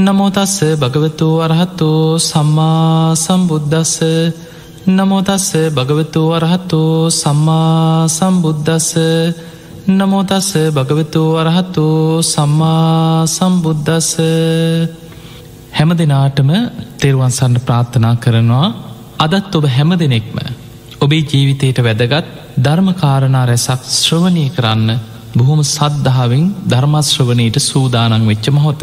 නමෝතස්ස භගවතු අරහත්තු සම්මා සම්බුද්ධස්ස නමෝතස්ස භගවතු අරහත්තු සම්මා සම්බුද්ධස්ස නමෝතස්ස භගවතු අරහත්තු සම්මා සම්බුද්ධස්ස හැම දෙනාටම තෙරුවන්සන්න ප්‍රාර්ථනා කරනවා. අදත් ඔබ හැම දෙනෙක්ම ඔබේ ජීවිතයට වැදගත් ධර්මකාරණා රැසක් ශ්‍රවණය කරන්න බොහොම සද්ධාවෙන් ධර්මශ්‍රවනයට සූදානන් වෙච්ච මොහොත.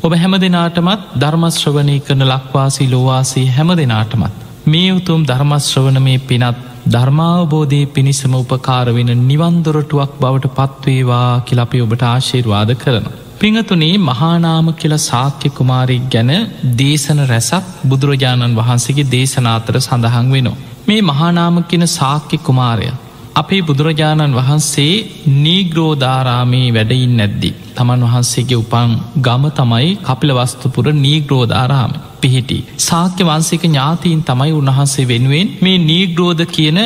ඔබ හැම දෙනාටමත් ධර්මශ්‍රවනය කරන ලක්වාසී ලෝවාසී හැම දෙනාටමත්. මේ උතුම් ධර්මශ්‍රවන මේ පිනත් ධර්මාවබෝධය පිණිසම උපකාරවෙන නිවන්දොරටුවක් බවට පත්වේවා කිලපි ඔබට ආශීර්වාද කරන. පිංහතුනේ මහානාම කියල සාක්‍ය කුමාරෙක් ගැන දේශන රැසක් බුදුරජාණන් වහන්සේගේ දේශනාතර සඳහන් වෙනවා. මේ මහානාම කියන සාක්‍ය කුමාරය. අපේ බුදුරජාණන් වහන්සේ නීග්‍රෝධාරාමේ වැඩයින් නැද්දි. තමන් වහන්සේගේ උපන් ගම තමයි කපිල වස්තුපුර නීග්‍රෝධාරාම පිහිටි. සාක්‍ය වන්සේක ඥාතීන් තමයි උන්වහන්සේ වෙනුවෙන් මේ නීග්‍රෝධ කියන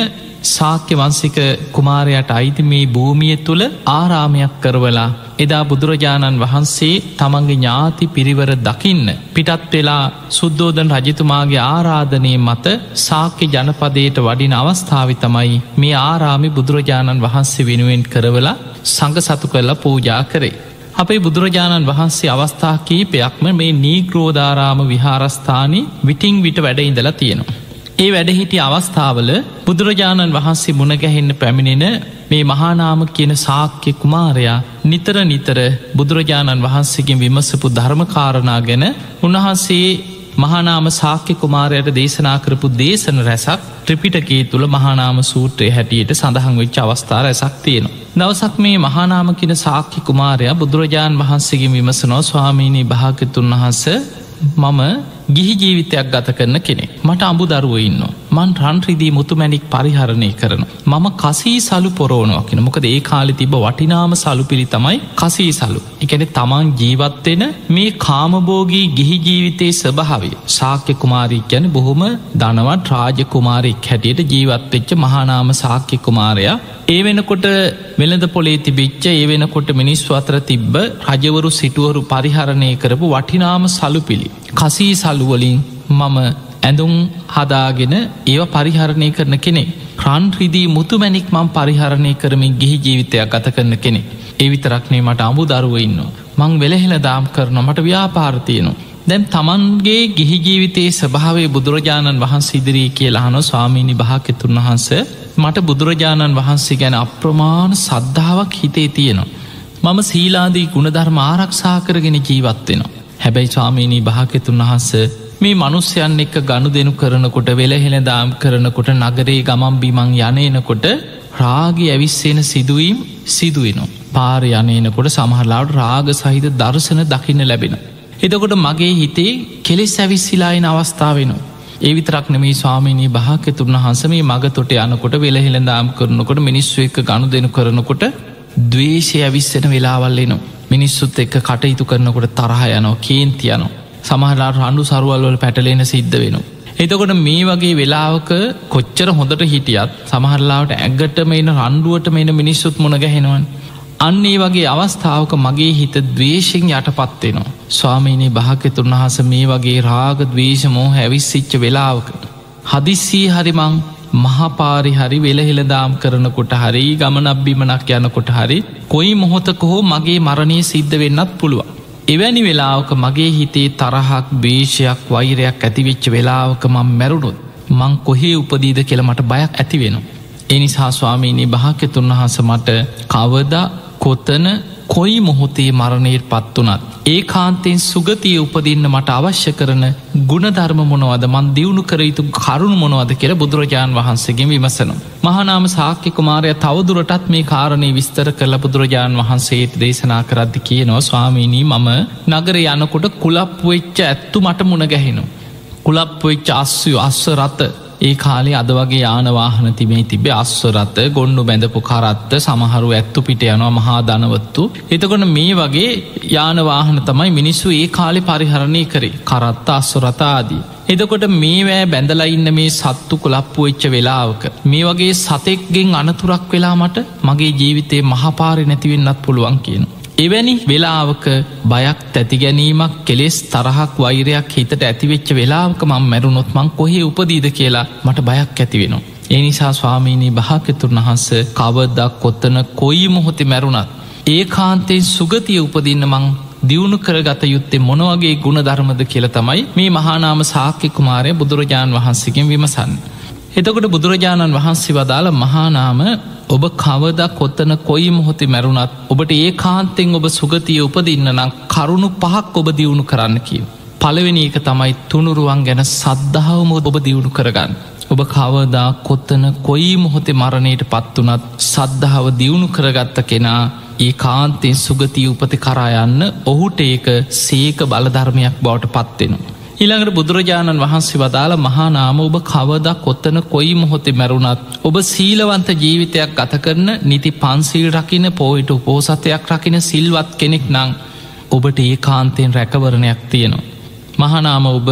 සාක්‍ය වන්සික කුමාරයට අයිති මේ භූමිය තුළ ආරාමයක් කරවලා එදා බුදුරජාණන් වහන්සේ තමන්ගේ ඥාති පිරිවර දකින්න පිටත් වෙලා සුද්දෝදන රජතුමාගේ ආරාධනය මත සාක්‍ය ජනපදයට වඩින අවස්ථාවි තමයි මේ ආරාමි බුදුරජාණන් වහන්සේ වෙනුවෙන් කරවලා සඟ සතු කරලා පූජා කරේ. අපේ බුදුරජාණන් වහන්සේ අවස්ථා කීපයක්ම මේ නීග්‍රෝධාරාම විහාරස්ථානී විටිං විට වැඩ ඉඳලා තියෙනවා. ඒ වැඩහිටිය අවස්ථාවල බුදුරජාණන් වහන්සේ මුණගැහෙන්න පැමිණෙන මේ මහානාම කියන සාක්‍ය කුමාරයා නිතර නිතර බුදුරජාණන් වහන්සේගෙන් විමසපු ධර්මකාරණා ගැන උන්වහන්සේ මහානාම සාක්‍ය කුමාරයට දේශනා කරපු දේශන රැසක් ත්‍රිපිටකේ තුළ මහානාම සූත්‍රය හැටියට සඳහන් වෙච්ච අවස්ථා රැසක් තියෙනවා. දවසක් මේ මහානාම කියන සාක්‍ය කුමාරයා බුදුරජාණන් වහන්සේගෙන් විමසනෝ ස්වාමීණී භාගතුන් වහන්ස මම ගිහි ජීවිතයක් ගත කරන කෙනෙ මට අඹු දරුව ඉන්න මන් රන්රිදී මුතුමැනික් පරිහරණය කරන මම කසී සලු පොරෝණවා කියෙන. මොකද ඒ කාලි තිබ වටිනාම සලු පිළි තමයි කසී සලු. එකන තමන් ජීවත්වෙන මේ කාමබෝගී ගිහි ජීවිතයේ ස්භාවය ශාක්‍ය කුමාරීක් ගැන බොහොම දනවත් රාජ කුමාරෙක් හැටියට ජීවත්වෙච්ච මහනාම සාක්‍ය කුමාරයා. ඒ වෙනකොට වෙළඳ පොලේ තිබිච්ච ඒ වෙනකොට මිනිස්ව අතර තිබ්බ රජවරු සිටුවරු පරිහරණය කරපු වටිනාම සලු පිළි. කසී සල්ලුවලින් මම ඇඳුම් හදාගෙන ඒව පරිහරණය කරන කෙනෙ. ක්‍රන්රිදී මුතුමැනික් මං පරිහරණය කරමින් ගිහි ජීවිතයක් ගත කරන කෙනෙ. එවිතරක්නේ මට අඹු දරුව ඉන්න. මං වෙලහෙල දාම් කරන මට ව්‍යාපාර්තියනවා. දැම් තමන්ගේ ගිහි ජීවිතයේ ස්භාවේ බුදුරජාණන් වහන්ස ඉදිරී කියලා හන ස්වාමීණි භාකෙතුන් වහන්ස මට බුදුරජාණන් වහන්සේ ගැන අප්‍රමාණ සද්ධාවක් හිතේ තියෙනවා. මම සීලාදී ගුණධර්ම ආරක්ෂා කරගෙන ජීවත්වෙනවා. හැබැයි ස්වාමීණී භාකෙතුන් වහන්ස මේ මනුස්්‍යයන් එක්ක ගණු දෙනු කරනකොට වෙලහෙළ දාම් කරනකොට නගරේ ගමම් බිමං යනයනකොට රාගි ඇවිස්සෙන සිදුවීම් සිදුවෙනවා. පාර යනයනකොට සමහරලාට රාග සහිත දර්ශන දකින්න ලැබෙන. එතකොට මගේ හිතේ කෙලෙස් ඇවිස්සිලායින අවස්ථාවෙනවා. ඒවිතරක් නෙමේ ස්වාමීනී භාකතුන් වහන්ස මේ මග තොට යනකොට වෙලහෙළදාම් කරනකොට මිනිස්සු එක්ක ගණු දෙනු කරනකොට දවේශය ඇවිස්සෙන වෙලාවල්ලනවා. මිනිස්සුත් එක්ක කටයුතු කරනකොට තරහ යනෝ කේන්ති යනවා. සමහලාට රණ්ඩු සරුවල්වල පැටලෙන සිද්ධ වෙනවා. එතකොට මේ වගේ වෙලාවක කොච්චර හොඳට හිටියත් සමහරලාට ඇගට මේන රණ්ඩුවට මේන මිනිස්සුත් මුණ ගැහෙනවන්. අන්නේ වගේ අවස්ථාවක මගේ හිත දවේශෙන් යටපත්වෙනවා. ස්වාමීනී භාකතුන් වහස මේ වගේ රාග දවේශමෝ හැවිස්සිච්ච වෙලාවක. හදිස්සී හරිමං මහපාරි හරි වෙලහෙළදාම් කරනකොට හරි ගමනබ්බිමනක් යනකොට හරි කොයි මොහොතකොහෝ මගේ මරණය සිද්ධ වෙන්නත් පුළුවන්. එවැනි වෙලාවක මගේ හිතේ තරහක් බේෂයක් වෛරයක් ඇතිවෙච්ච වෙලාවක මං මැරුණුත් මං කොහේ උපදීද කියල මට බයක් ඇති වෙන. එනිසා ස්වාමීනී භාක්‍යතුන් වහස මට කවදා කොතන කොයි මොහොතේ මරණයට පත් වනත්. ඒ කාන්තයෙන් සුගතිය උපදින්න මට අවශ්‍ය කරන ගුණධර්ම මොනවද මන් දියුණු කර යුතු කරුණු මොනවද කෙර බුදුරජාණන් වහන්සේගෙන් විමසනවා. මහනාම සාක්‍ය කුමාරය තවදුරටත් මේ කාරණය විස්තර කරල බුදුරජාණන් වහන්සේට දේශනා කරද්දි කියනවා ස්වාමීණී මම නගර යනකොට කුලප් වෙච්ච ඇත්තු මට මුණ ගැහෙනවා. කුලප් වෙච්ච අස්සු අස්ස රත ඒ කාලේ අද වගේ යානවාහන තිබේ තිබේ අස්වරත්ත ගොන්නු බැඳපු කරත්ත සමහරු ඇත්තු පිට යනවා මහා දනවත්තු. එතකොට මේ වගේ යානවාහන තමයි මිනිස්සු ඒ කාලෙ පරිහරණය කරේ කරත්ත අස්වරතාදී. එදකොට මේවෑ බැඳලඉන්න මේ සත්තු කුලප්පු වෙච්ච වෙලාවක. මේ වගේ සතෙක්ගෙන් අනතුරක් වෙලා මට මගේ ජීවිතේ මහපාරි නැතිවෙන්නත් පුළුවන් කියන. එවැනි වෙලාවක බයක් තැතිගැනීමක් කෙලෙස් තරහක් වෛරයක් හිතට ඇතිවෙච්ච වෙලාවක මං මැරුණොත් මං කොහේ උපදීද කියලා මට බයක් ඇතිවෙනවා. ඒ නිසා ස්වාමීණී භාකතුරන් වහන්ස කවදක් කොත්තන කොයි මොහොතෙ මැරුණත්. ඒ කාන්තයෙන් සුගතිය උපදින්න මං දියුණු කරගත යුත්තේ මොනවගේ ගුණ ධර්මද කියල තමයි මේ මහානාම සාක්‍ය කුමාරය බුදුරජාණන් වහන්සේගෙන් විමසන්න. එතකොට බුදුරජාණන් වහන්සේ වදාළ මහානාම ඔබ කවදක් කොත්තන කොයි මොහොති මැරුණත් ඔබට ඒ කාන්තෙන් ඔබ සුගතිය උපදින්න නම් කරුණු පහක් ඔබ දියුණු කරන්න කිය. පළවෙනි එක තමයි තුනුරුවන් ගැන සද්ධාවම ඔබ දියුණු කරගන්න. ඔබ කවදා කොත්තන කොයි මොහොතේ මරණයට පත්වනත් සද්ධාව දියුණු කරගත්ත කෙනා ඒ කාන්තෙන් සුගතිය උපති කරායන්න ඔහුට ඒක සේක බලධර්මයක් බවට පත්වෙනවා. ඊළඟට බුදුරජාණන් වහන්සේ වදාළ මහානාම ඔබ කවදක් කොත්තන කොයි මොහොතෙ මැරුණත් ඔබ සීලවන්ත ජීවිතයක් ගත කරන නිති පන්සිල් රකින පෝයිට උපෝසතයක් රකින සිල්වත් කෙනෙක් නං ඔබට ඒ කාන්තයෙන් රැකවරණයක් තියෙනවා. මහනාම ඔබ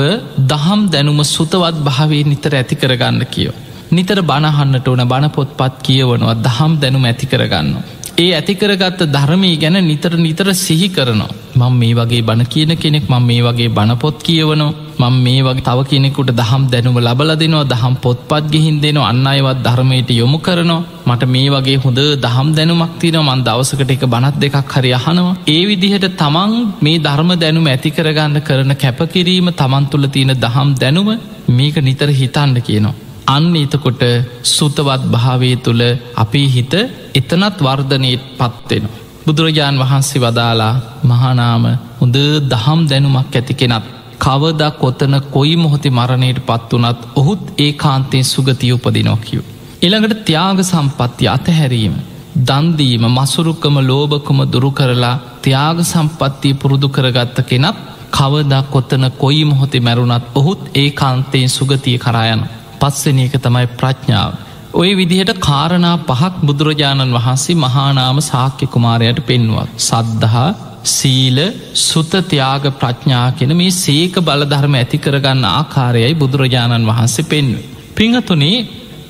දහම් දැනුම සුතවත් භාවේ නිතර ඇති කරගන්න කියෝ. නිතර බණහන්නට ඕන බණපොත්පත් කියවනවා දහම් දැනුම ඇති කරගන්න. ඒ ඇතිකරගත්ත ධර්මී ගැන නිතර නිතර සිහි කරනවා. මං මේ වගේ බණ කියන කෙනෙක් මං මේ වගේ බණපොත් කියවනවා මං මේ වගේ තව කෙනෙකුට දහම් දැනුම ලබල දෙනවා දහම් පොත්පත් ගිහින් දෙනවා අන්න අයවත් ධර්මයට යොමු කරනවා මට මේ වගේ හොඳ දහම් දැනුමක් තින මන් දවසකට එක බනත් දෙකක් හරි අහනවා ඒ විදිහට තමන් මේ ධර්ම දැනුම ඇතිකරගන්න කරන කැපකිරීම තමන් තුළ තියෙන දහම් දැනුම මේක නිතර හිතන්න කියනවා. අන්න එතකොට සුතවත් භාවය තුළ අපේ හිත එතනත් වර්ධනයට පත්වෙන. බුදුරජාණන් වහන්සේ වදාලා මහනාම හොඳ දහම් දැනුමක් ඇති කෙනත්. කවදක් කොතන කොයි මොහොති මරණයට පත් වනත් ඔහුත් ඒ කාන්තයෙන් සුගතිය උපදිනොකිව. එළඟට ත්‍යාග සම්පත්ති අතහැරීම. දන්දීම මසුරුක්කම ලෝභකම දුරු කරලා ත්‍යාග සම්පත්තිය පුරුදු කරගත්ත කෙනත් කවදක් කොත්තන කොයි මොහොතේ මැරුණත් ඔහුත් ඒ කාන්තයෙන් සුගතිය කරායන. පස්සෙන එක තමයි ප්‍රඥාව. ඔය විදිහට කාරණා පහක් බුදුරජාණන් වහන්සේ මහානාම සාක්‍ය කුමාරයට පෙන්වත්. සද්ධහා සීල සුතතියාග ප්‍රඥා කෙන මේ සේක බලධර්ම ඇති කරගන්න ආකාරයයි බුදුරජාණන් වහන්සේ පෙන්වේ. පිංහතුනේ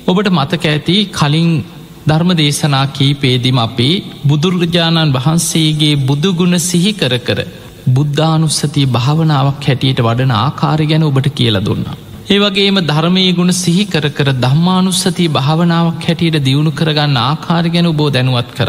ඔබට මතක ඇති කලින් ධර්ම දේශනා කීපේදිම අපේ බුදුරජාණන් වහන්සේගේ බුදුගුණ සිහි කර කර බුද්ධානුස්සතිය භාවනාවක් හැටියට වඩන ආකාරය ගැන ඔබට කියල දුන්නා. ඒවගේම ධර්මය ගුණ සිහි කර කර ධම්මානුස්සතිය භාවනාවක් හැටියට දියුණු කරගන්න ආකාර ගැන බෝ දැනුවත් කර.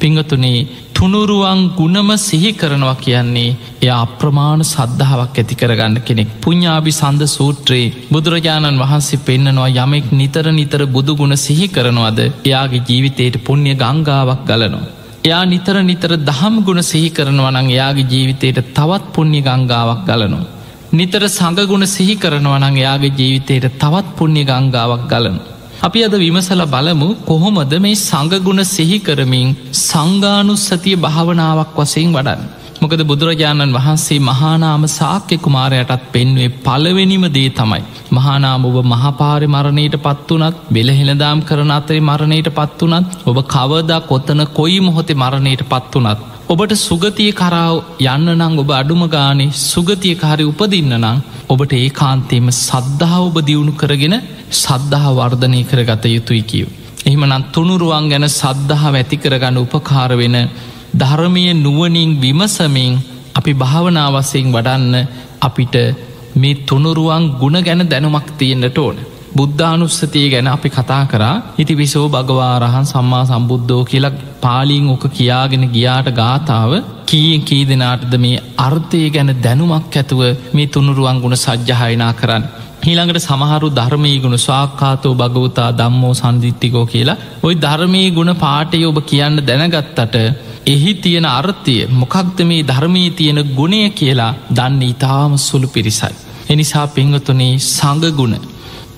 පිංගතුනේ තුනුරුවන් ගුණම සිහි කරනවා කියන්නේ එය අප්‍රමාණ සද්ධාවක් ඇති කරගන්න කෙනෙක් පුඤ්ඥාබි සන්ද සූත්‍රයේ බුදුරජාණන් වහන්සේ පෙන්න්නනවා යමෙක් නිතර නිතර බුදුගුණ සිහි කරනවාද එයාගේ ජීවිතයට පුුණ්්‍ය ගංගාවක් ගලනවා. එයා නිතර නිතර දහම් ගුණ සිහි කරනවනං එයාගේ ජීවිතයට තවත් පුුණ්්‍ය ගංගාවක් ගලනවා. නිතර සඟගුණ සිහි කරනවනං එයාගේ ජීවිතයට තවත් පුුණ්්‍ය ගංගාවක් ගලන. අපි අද විමසල බලමු කොහොමද මේ සඟගුණ සිහි කරමින් සංගානුස්සතිය භාවනාවක් වසයෙන් වඩන්. මොකද බුදුරජාණන් වහන්සේ මහානාම සාක්‍ය කුමාරයටත් පෙන්වේ පලවෙනිම දේ තමයි. මහානාම ඔබ මහපාරි මරණයට පත්වනත් බෙලහෙළදාම් කරන අතරේ මරණයට පත්වනත් ඔබ කවදා කොත්තන කොයි මොහොතේ මරණයට පත්වනත්. ඔබට සුගතිය කරාව යන්න නං ඔබ අඩුම ගානේ සුගතිය කාරි උපදින්න නං ඔබට ඒ කාන්තේම සද්ධහා ඔබ දියුණු කරගෙන සද්ධහා වර්ධනය කරගත යුතුයි කියව. එහෙමනන් තුනුරුවන් ගැන සද්ධහා ඇති කරගන්න උපකාර වෙන ධර්මය නුවනින් විමසමින් අපි භාවනාවසයෙන් වඩන්න අපිට මේ තුනුරුවන් ගුණ ගැන දැනුමක් තියෙන්න්නට ඕන. බුද්ධානුස්සතිය ගැන අපි කතා කරා ඉති විසෝ භගවාරහන් සම්මා සම්බුද්ධෝ කියලක් පාලිං ඕක කියාගෙන ගියාට ගාථාව කීයෙන් කී දෙනාටද මේ අර්ථය ගැන දැනුමක් ඇතුව මේ තුනුරුවන් ගුණ සජ්්‍යහයනා කරන්න. හිළඟට සමහරු ධර්මී ගුණ ස්වාක්කාතෝ භගවතා දම්මෝ සන්දිිත්තිකෝ කියලා ඔයි ධර්මී ගුණ පාටය ඔබ කියන්න දැනගත්තට එහි තියෙන අර්ථය මොකක්ද මේ ධර්මී තියෙන ගුණය කියලා දන්න ඉතාම සුළු පිරිසයි. එනිසා පිංහතුනේ සඟගුණ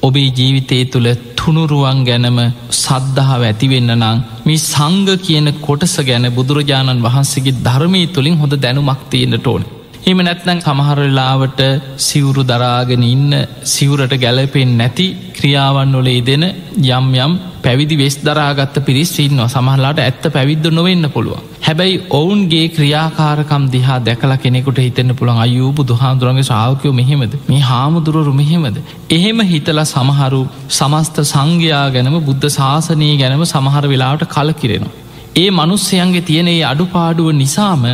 ඔබේ ජීවිතය තුළ තුනුරුවන් ගැනම සද්ධාව ඇතිවෙන්න නං මේ සංග කියන කොටස ගැන බුදුරජාණන් වහන්සේගේ ධර්මී තුළින් හොඳ දැනුමක් තියෙන්ට ඕන. එම නැත්නං සමහරලාවට සිවුරු දරාගෙන ඉන්න සිවුරට ගැලපෙන් නැති ක්‍රියාවන් නොලේ දෙන යම් යම් පැවිදි වෙස් දරාගත්ත පිරිස් ඉන්නවා සමහලාට ඇත්ත පැවිද්ද නොවෙන්න පුළුවන්. හැබැයි ඔවුන්ගේ ක්‍රියාකාරකම් දිහා දැකල කෙනෙකුට හිතන්න පුළන් අයූ බුදුහාදුරන්ගේ ශාවකයෝ මෙහෙමද මේ හාමුදුරුවරු මෙහෙමද. එහෙම හිතලා සමහරු සමස්ත සංඝයා ගැනම බුද්ධ ශාසනය ගැනම සමහර වෙලාවට කල කිරෙනවා. ඒ මනුස්සයන්ගේ තියෙන ඒ අඩුපාඩුව නිසාම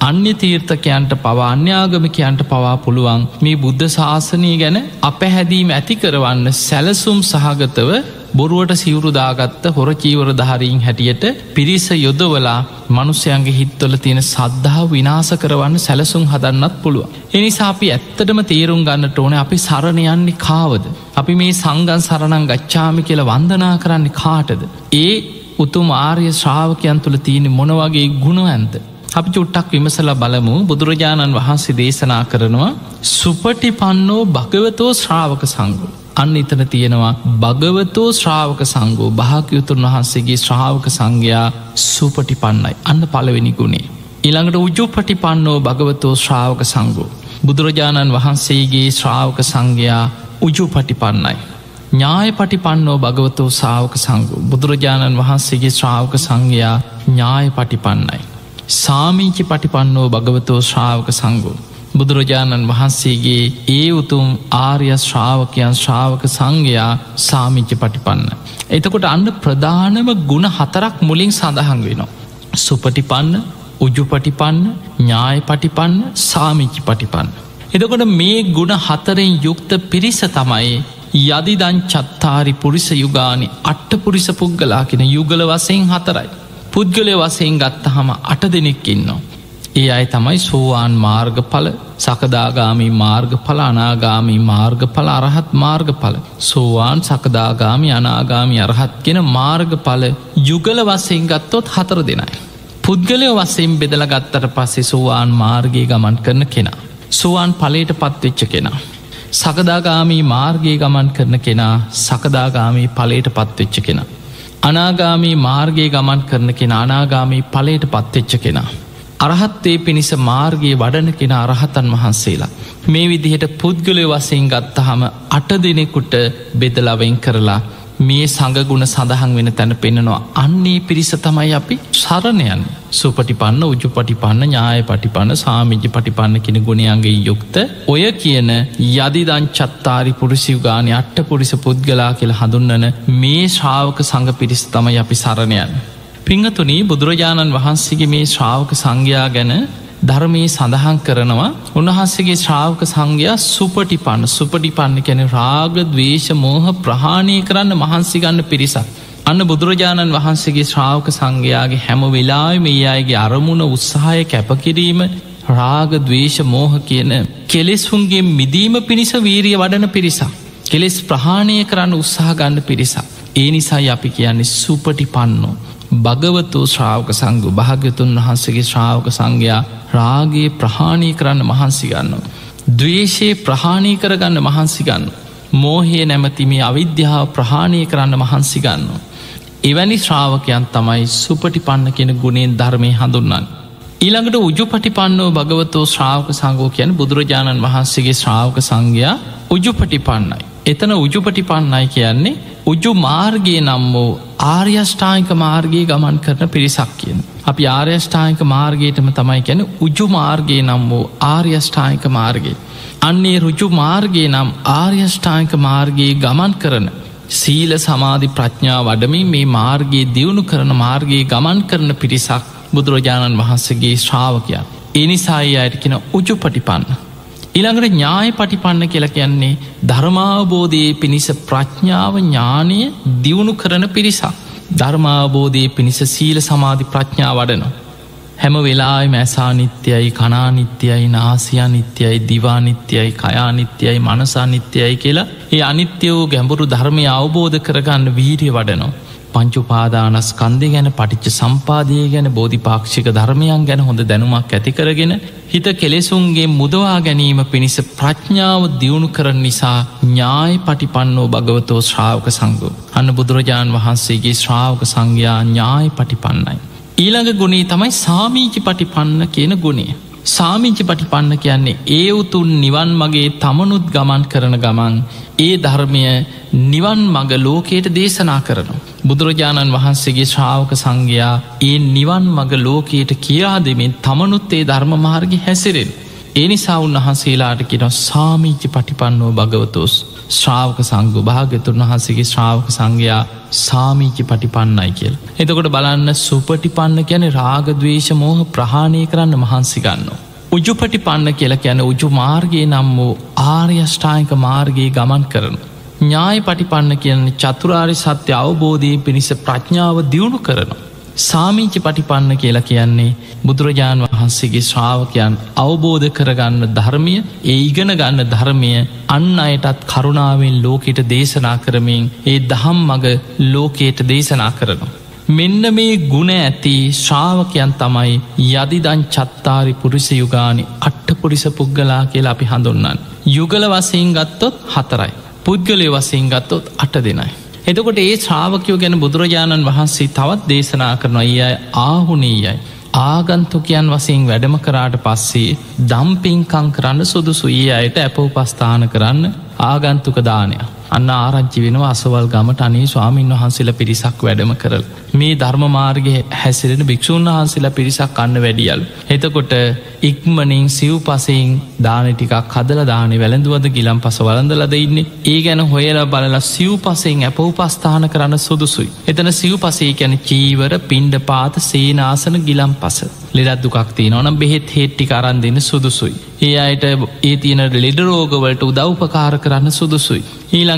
අන්‍ය තීර්ථකයන්ට පවා අන්‍යාගමිකයන්ට පවා පුළුවන් මේ බුද්ධ ශාසනය ගැන අපැහැදීම ඇති කරවන්න සැලසුම් සහගතව බොරුවට සිවුරුදාගත්ත හොරචීවර ධාරීන් හැටියට පිරිස යොදවලා මනුස්්‍යයන්ගේ හිත්වල තියෙන සද්ධාව විනාස කරවන්න සැලසුම් හදන්නත් පුළුව. එනිසා අපි ඇත්තටම තේරුම් ගන්නට ඕන අපි සරණයන්නේ කාවද. අපි මේ සංගන් සරණං ගච්ඡාමි කියල වන්දනා කරන්නේ කාටද. ඒ උතුම් ආර්ය ශ්‍රාවකයන් තුළ තියෙන මොනවගේ ගුණ ඇන්ත. අපි චුට්ටක් විමසල බලමු බුදුරජාණන් වහන්සේ දේශනා කරනවා සුපටි පන්නෝ භගවතෝ ශ්‍රාවක සංගු. අන්න එතන තියෙනවා භගවතෝ ශ්‍රාවක සංගෝ භාකයුතුන් වහන්සේගේ ශ්‍රාවක සංඝයා සුපටි පන්නයි අන්න පලවෙනි ගුණේ. ඉළඟට උජුපටි පන්නෝ භගවතෝ ශ්‍රාවක සංගෝ. බුදුරජාණන් වහන්සේගේ ශ්‍රාවක සංඝයා උජු පටි පන්නයි. ඥාය පටි පන්නෝ භගවතෝ සාාවක සංගු බුදුරජාණන් වහන්සේගේ ශ්‍රාවක සංඝයා ඥාය පටි පන්නයි. සාමීචි පටිපන්නෝ භගවතෝ ශ්‍රාවක සංගු. බුදුරජාණන් වහන්සේගේ ඒ උතුම් ආර්ය ශ්‍රාවකයන් ශ්‍රාවක සංඝයා සාමිච්ච පටිපන්න. එතකොට අන්න ප්‍රධානම ගුණ හතරක් මුලින් සඳහන් වෙනවා. සුපටිපන්න උජුපටිපන්න ඥාය පටිපන්න සාමිච්චි පටිපන්න. එතකොට මේ ගුණ හතරෙන් යුක්ත පිරිස තමයි යදිදං චත්තාරි පුරිස යුගානි අට්ට පුරිස පුද්ගලා කෙන යුගල වසයෙන් හතරයි. පුද්ගලය වසයෙන් ගත්ත හම අට දෙනෙක් ඉන්නවා. ඒ අයි තමයි සෝවාන් මාර්ගඵල සකදාගාමී මාර්ගඵල අනාගාමී මාර්ගඵල අරහත් මාර්ගඵල සෝවාන් සකදාගාමි අනාගාමි අරහත් ගෙන මාර්ගඵල යුගල වසයෙන් ගත්තොත් හතර දෙනයි. පුද්ගලය වසයෙන් බෙදල ගත්තට පස්සේ සෝවාන් මාර්ගයේ ගමන් කරන කෙනා. සුවාන් පලට පත්වෙච්ච කෙනා. සකදාගාමී මාර්ගයේ ගමන් කරන කෙනා සකදාගාමී පලට පත්වෙච්ච කෙනා. අනාගාමී මාර්ගයේ ගමන් කරන කෙන අනාගාමී පලට පත්වෙච්ච කෙනා. අරහත්තේ පිණිස මාර්ගයේ වඩන කෙන අරහතන් වහන්සේලා. මේ විදිහට පුද්ගලය වසයෙන් ගත්තහම අට දෙනෙකුට බෙදලවෙන් කරලා මේ සඟගුණ සඳහන් වෙන තැන පෙන්නවා අන්නේ පිරිස තමයි අපි සරණයන් සුපටිපන්න උජු පටිපන්න ඥාය පටිපන්න සාමිජි පටිපන්න කෙන ගුණයන්ගේ යුක්ත ඔය කියන යදිදං චත්තාරි පුරුසිවගානය අට්ට පුරිස පුද්ගලා කියල හඳුන්නන මේ ශ්‍රාවක සඟ පිරිස් තමයි අපි සරණයන්. පිංහතුනී බුදුරජාණන් වහන්සේගේ මේ ශ්‍රාවක සංඝයා ගැන ධර්මයේ සඳහන් කරනවා උන්වහන්සේගේ ශ්‍රාවක සංඝයා සුපටි පන්න සුපටි පන්න කැන රාග දවේශ මෝහ ප්‍රහාණය කරන්න මහන්සිගන්න පිරිසක්. අන්න බුදුරජාණන් වහන්සේගේ ශ්‍රාවක සංඝයාගේ හැම වෙලායි මේ අයගේ අරමුණ උත්සාහය කැපකිරීම රාග දවේශ මෝහ කියන කෙලෙස්හුන්ගේ මිදීම පිණිස වීරිය වඩන පිරිසක්. කෙලෙස් ප්‍රහාණය කරන්න උත්සාහ ගන්න පිරිසක්. ඒ නිසා අපි කියන්නේ සුපටි පන්නෝ. භගවතු ශ්‍රාවක සංගු භාග්‍යතුන් වහන්සේගේ ශ්‍රාවක සංඝයා රාගේ ප්‍රහාණී කරන්න මහන්සිගන්න. දවේශයේ ප්‍රහාණී කරගන්න මහන්සිගන්න. මෝහය නැමතිමේ අවිද්‍යාව ප්‍රහාණය කරන්න මහන්සිගන්න. එවැනි ශ්‍රාවකයන් තමයි සුපටි පන්න කෙන ගුණෙන් ධර්මය හඳුන්නන්න. ඊළඟට උජු පටිපන්නෝ භගවතෝ ශ්‍රාවක සංගෝ කියන බුදුරජාණන් වහන්සේගේ ශ්‍රාවක සංඝයා උජු පටිපන්නයි. එතන උජුපටි පන්නයි කියන්නේ උජු මාර්ගය නම් වූ ආර්යෂ්ඨායික මාර්ගයේ ගමන් කරන පිරිසක් කියන. අපි ආර්යෂ්ඨායික මාර්ගයටම තමයි ගැන උජු මාර්ගය නම් වූ ආර්යෂ්ඨායික මාර්ගය. අන්නේ රුජු මාර්ගය නම් ආර්යෂ්ඨායික මාර්ගයේ ගමන් කරන. සීල සමාධි ප්‍රඥා වඩමින් මේ මාර්ගයේ දියුණු කරන මාර්ගයේ ගමන් කරන පිරිසක් බුදුරජාණන් වහන්සේගේ ශ්‍රාවකයන්. එනිසායි අයට කෙන උජු පටිපන්න. ඉළඟට ඥාය පටිපන්න කියල කියන්නේ ධර්මාවබෝධයේ පිණිස ප්‍රඥාව ඥානය දියුණු කරන පිරිසක්. ධර්මාබෝධයේ පිණිස සීල සමාධි ප්‍රඥා වඩනවා. හැම වෙලායි මැසා නිත්‍යයයි කනානිත්‍යයයි නාසියා නිත්‍යයයි දිවානිත්‍යයයි කයානිත්‍යයයි මනසා නිත්‍යයයි කියලා ඒ අනිත්‍ය වූ ගැඹුරු ධර්මය අවබෝධ කරගන්න වීරිය වඩනවා. පංචුපාදානස් කන්දේ ගැන පටිච්ච සම්පාදය ගැන බෝධිපාක්ෂික ධර්මයන් ගැන හොඳ දැනුමක් ඇතිකරගෙන හිත කෙලෙසුන්ගේ මුදවා ගැනීම පිණිස ප්‍රඥාව දියුණු කරන නිසා ඥාය පටිපන්නෝ භගවතෝ ශ්‍රාවක සංගු. අන්න බුදුරජාණන් වහන්සේගේ ශ්‍රාවක සංඝයා ඥාය පටිපන්නයි. ඊළඟ ගුණේ තමයි සාමීචි පටිපන්න කියන ගුණේ. සාමිංචි පටිපන්න කියන්නේ ඒ උතුන් නිවන් මගේ තමනුත් ගමන් කරන ගමන් ඒ ධර්මය නිවන් මග ලෝකයට දේශනා කරනු. බුදුරජාණන් වහන්සේගේ ශ්‍රාවක සංඝයා ඒ නිවන් මග ලෝකයට කියා දෙමින් තමනුත් ඒ ධර්ම මාර්ගි හැසිරෙන්. ඒ නිසා උන්වහන්සේලාට කියෙන සාමීච්චි පටිපන්නෝ භගවතුස් ශ්‍රාවක සංගු භාගතුන් වහන්සේගේ ශ්‍රාවක සංඝයා සාමීචි පටිපන්නයි කියල්. එතකොට බලන්න සුපටිපන්න ගැන රාගදවේශ මෝහ ප්‍රහාණය කරන්න මහන්සි ගන්න. උජුපටි පන්න කියලා කියන උජු මාර්ගයේ නම් වූ ආර්යෂ්ඨායික මාර්ගයේ ගමන් කරන. ඥාය පටිපන්න කියන්නේ චතුරාරි සත්‍ය අවබෝධී පිණිස ප්‍රඥාව දියුණු කරනවා. සාමීචි පටිපන්න කියලා කියන්නේ බුදුරජාණන් වහන්සේගේ ශ්‍රාවකයන් අවබෝධ කරගන්න ධර්මය ඒ ඉගෙන ගන්න ධර්මය අන්න අයටත් කරුණාවෙන් ලෝකෙට දේශනා කරමින් ඒ දහම් මග ලෝකයට දේශනා කරනවා. මෙන්න මේ ගුණ ඇති ශ්‍රාවකයන් තමයි යදිදං චත්තාරි පුරිස යුගානි අට්ට පුරිස පුද්ගලා කියලා අපි හඳුන්නන්. යුගල වසයෙන් ගත්තොත් හතරයි. පුද්ගලය වසයෙන් ගත්තොත් අට දෙනයි. එතකොට ඒ ශ්‍රාවකයෝ ගැන බුදුරජාණන් වහන්සේ තවත් දේශනා කරන අයි අය ආහුනීයයි. ආගන්තුකයන් වසයෙන් වැඩම කරාට පස්සේ දම්පින්කං කරන්න සුදුසු ඒ අයට ඇප උපස්ථාන කරන්න ආගන්තුක දානයක්. අන්න ආරංචි වෙනවා අසවල් ගමට අනේ ස්වාමීන් වහන්සේල පිරිසක් වැඩම කරල්. මේ ධර්මමාර්ගය හැසිරෙන භික්‍ෂූන් වහන්සේලා පිරිසක් අන්න වැඩියල්. එතකොට ඉක්මනින් සිව් පසයෙන් දාන ටිකක් හදල දානේ වැළඳුවද ගිලම් පස වලඳලද ඉන්නේ ඒ ගැන හොයලා බලලා සිව් පසයෙන් ඇප උපස්ථාන කරන්න සුදුසුයි. එතන සිව් පසේ ගැන චීවර පින්ඩ පාත සේනාසන ගිලම් පස. ලෙඩත් දුකක් තිය නොනම් බෙහෙත් හෙට්ටි කරන් දෙන්න සුදුසුයි. ඒ අයට ඒ තියන ලෙඩරෝගවලට උදව්පකාර කරන්න සුදුසුයි.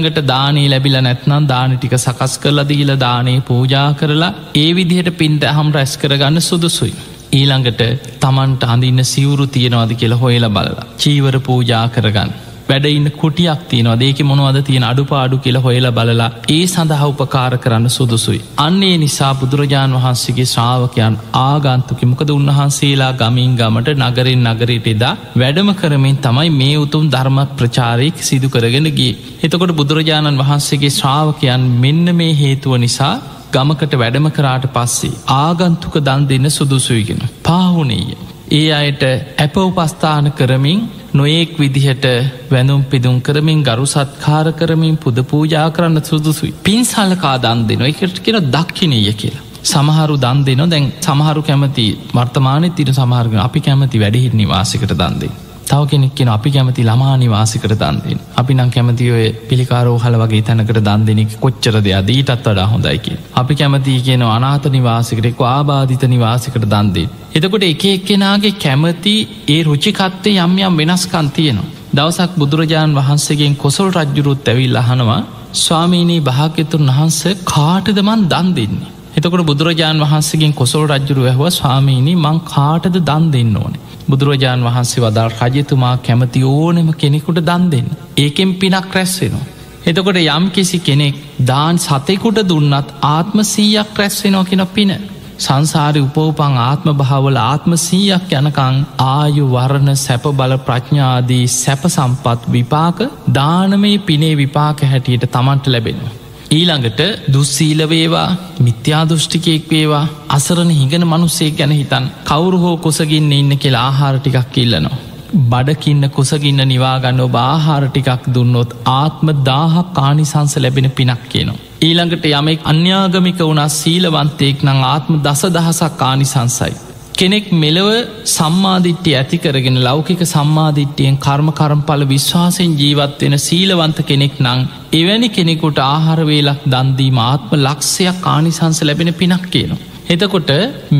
ඊළඟට දානේ ලැබිල නැත්නම් දාන ටික සකස් කරලා දීල දානේ පූජා කරලා ඒ විදිහට පින්ට හම් රැස් කරගන්න සුදුසුයි. ඊළඟට තමන්ට අඳන්න සිවුරු තියෙනවාද කියලා හොයලා බලලා. චීවර පූජා කරගන්න. වැඩ ඉන්න කුටියක් තියනවා දේක මොනවද තියෙන අඩුපාඩු කියල හොයලා බලලා ඒ සඳහා උපකාර කරන්න සුදුසුයි. අන්නේ නිසා බුදුරජාණන් වහන්සේගේ ශ්‍රාවකයන් ආගන්තුකිමකද උන්වහන්සේලා ගමින් ගමට නගරින් නගරයට එදා වැඩම කරමින් තමයි මේ උතුම් ධර්ම ප්‍රචාරයක් සිදු කරගෙන ගිය. එතකොට බුදුරජාණන් වහන්සේගේ ශ්‍රාවකයන් මෙන්න මේ හේතුව නිසා ගමකට වැඩම කරාට පස්සේ ආගන්තුක දන් දෙන්න සුදුසුයගෙන පාහුනේය. ඒ අයට ඇප උපස්ථාන කරමින් නොයෙක් විදිහට වැනුම් පිදුම් කරමින් ගරු සත්කාර කරමින් පුද පූජා කරන්න සුදුසුයි. පින් සලකා දන් දෙන එකට කියෙන දක්ෂිනය කියලා. සමහරු දන් දෙන දැන් සමහරු කැමති වර්තමානය තිර සමහරග අපි කැමති වැඩිහිට නිවාසිකට දන්දේ. තව කෙනෙක්ෙන අපි කැමති ළමා නිවාසිකට දන්දෙන් අපි නම් කැමති ඔය පිළිකාරෝ හල වගේ තැනකට දන් දෙනෙක් කොච්චර දෙයක් දීටත් වඩා හොඳයිකි. අපි කැමති කියන අනාත නිවාසිකරෙක්ව ආබාධිත නිවාසිකට දන්දේ. එතකොට එක එක්කෙනගේ කැමති ඒ රුචිකත්තේ යම් යම් වෙනස්කන් තියෙනවා. දවසක් බුදුරජාණන් වහන්සේගෙන් කොසල් රජ්ජුරුත් ඇවිල් අහනවා ස්වාමීනී භාග්‍යතුන් වහන්ස කාටදමන් දන් දෙන්නේ. එතකොට බුදුරජාණන් වහන්සේගෙන් කොසල් රජ්ජුරු ඇහව ස්වාමීණී මං කාටද දන් දෙන්න ඕනේ. බුදුරජාණන් වහන්සේ වදාල් රජතුමා කැමති ඕනෙම කෙනෙකුට දන් දෙන්න. ඒකෙන් පිනක් රැස්වෙනවා. එතකොට යම් කිසි කෙනෙක් දාන් සතෙකුට දුන්නත් ආත්ම සීයක් රැස්වෙනෝ කෙන පින. සංසාරි උපෝපං ආත්ම භාවල ආත්ම සීයක් යනකං ආයු වරණ සැප බල ප්‍රඥාදී සැප සම්පත් විපාක දානමේ පිනේ විපාක හැටියට තමන්ට ලැබෙනවා. ඊළඟට දුස්සීලවේවා මිත්‍යාදෘෂ්ටිකයෙක් වේවා අසරණ හිඟන මනුස්සේ ගැන හිතන් කවුරු හෝ කොසගින්න ඉන්න කියලා ආහාර ටිකක් ඉල්ලනවා. බඩකින්න කුසගින්න නිවාගන්න ඔබ ආහාර ටිකක් දුන්නොත් ආත්ම දාහක් කානිසංස ලැබෙන පිනක් කියනවා. ඊළඟට යමෙක් අන්‍යාගමික වුණා සීලවන්තයෙක් නං ආත්ම දස දහසක් කානිසංසයි. කෙනෙක් මෙලව සම්මාධිට්්‍ය ඇති කරගෙන ලෞකික සම්මාධිට්්‍යයෙන් කර්ම කරම්පල විශ්වාසයෙන් ජීවත්වෙන සීලවන්ත කෙනෙක් නං එවැනි කෙනෙකුට ආහාරවේලක් දන්දීම ආත්ම ලක්ෂයක් ආනිසංස ලැබෙන පිනක් කියනවා. එතකොට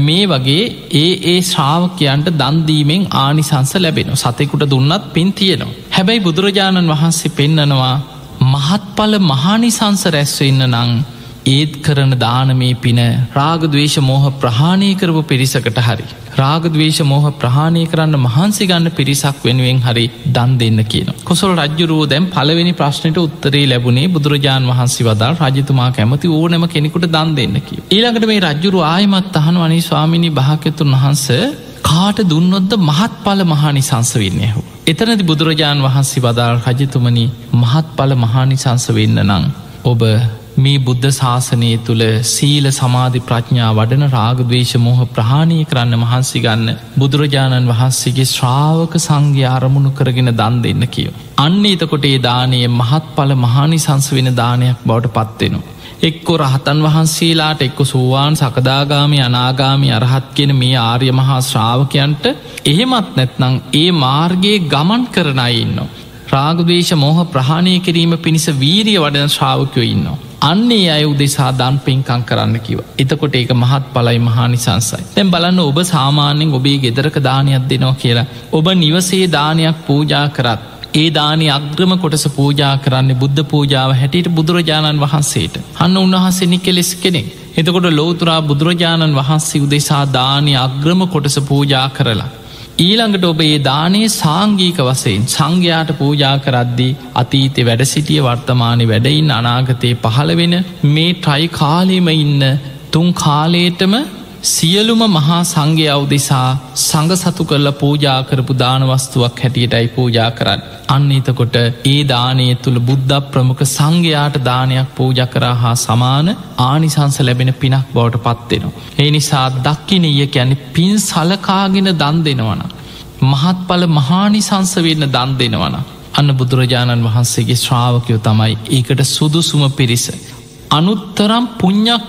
මේ වගේ ඒ ඒ ශ්‍රාවකයන්ට දන්දීමෙන් ආනිසංස ලැබෙන සතෙකුට දුන්නත් පින් තියෙනවා. හැබැයි බුදුරජාණන් වහන්සේ පෙන්නනවා මහත්ඵල මහානිසංස රැස්වන්න නං ඒත් කරන දානමේ පින රාගදවේශ මෝහ ප්‍රහාණය කරපු පිරිසකට හරි. රාගදවේශ මෝහ ප්‍රහාණය කරන්න මහන්සි ගන්න පිරිසක් වෙනුවෙන් හරි දන් දෙන්න කියන. කොසල් රජ්ජුරුව දැම් පලවෙනි ප්‍රශ්නයට උත්තරේ ලැබුණේ බුදුරජාණන් වහන්සේ වදල් රජතුමා කැමති ඕනම කෙනෙකුට දන් දෙන්න කිය. ඊළඟට මේ රජ්ජුරු ආයමත් අහන වනි ස්වාමිනි භාකතුන් වහන්ස කාට දුන්නොද්ද මහත් පල මහානි සංස වෙන්නේ හෝ. එතනති බුදුරජාණන් වහන්සේ වදාල් රජතුමනි මහත් පල මහානි සංස වෙන්න නං. ඔබ මේ බුද්ධ ශාසනය තුළ සීල සමාධි ප්‍රඥා වඩන රාගදවේශ මෝහ ප්‍රහාණය කරන්න මහන්සි ගන්න බුදුරජාණන් වහන්සේගේ ශ්‍රාවක සංඝ්‍ය අරමුණු කරගෙන දන් දෙන්න කියව. අන්න එතකොට ඒ දානය මහත් පල මහානි සංස වෙන දානයක් බවට පත්වෙනවා. එක්කො රහතන් වහන්සේලාට එක්කො සෝවාන් සකදාගාමි අනාගාමි අරහත් කියෙන මේ ආර්ය මහා ශ්‍රාවකයන්ට එහෙමත් නැත්නං ඒ මාර්ගයේ ගමන් කරනයි ඉන්නවා. රාගදේශ මෝහ ප්‍රහණය කිරීම පිණිස වීරිය වඩන ශ්‍රාවකයෝ ඉන්නවා. අන්නේ අය උදෙසා දන් පින්කං කරන්න කිව. එතකොට ඒක මහත් පලයි මහානිසංසයි. තැම් බලන්න ඔබ සාමාන්‍යෙන් ඔබේ ගෙදරක දානයක් දෙනවා කියලා. ඔබ නිවසේ දානයක් පූජා කරත්. ඒ දානය අග්‍රම කොටස පූජා කරන්න බුද්ධ පූජාව හැටියට බුදුරජාණන් වහන්සේට. හන්න උන්වහන්සේනි කෙලෙස් කෙනෙක්. එතකොට ලෝතුරා බුදුරජාණන් වහන්සේ උදෙසා දානය අග්‍රම කොටස පූජා කරලා. ඊළඟට ඔබ ඒ දානයේ සාංගීක වසයෙන් සංඝයාට පූජා කරද්දී අතීතෙ වැඩ සිටිය වර්තමානය වැඩයින් අනාගතයේ පහළ වෙන මේ ට්‍රයි කාලෙම ඉන්න තුන් කාලේටම සියලුම මහා සංඝය අවුදෙසා සඟ සතු කරල පූජා කරපු දානවස්තුවක් හැටියටයි පූජා කරන්න. අන්න එතකොට ඒ දානය තුළ බුද්ධ ප්‍රමුඛ සංඝයාට දානයක් පූජ කරා හා සමාන ආනිසංස ලැබෙන පිනක් බවට පත්වෙනවා. ඒ නිසා දක්කිනය ගැන පින් සලකාගෙන දන් දෙනවන. මහත්ඵල මහානිසංස වෙන්න දන් දෙනවන. අන්න බුදුරජාණන් වහන්සේගේ ශ්‍රාවකයෝ තමයි ඒකට සුදුසුම පිරිස. අනුත්තරම් පුං්ඥක්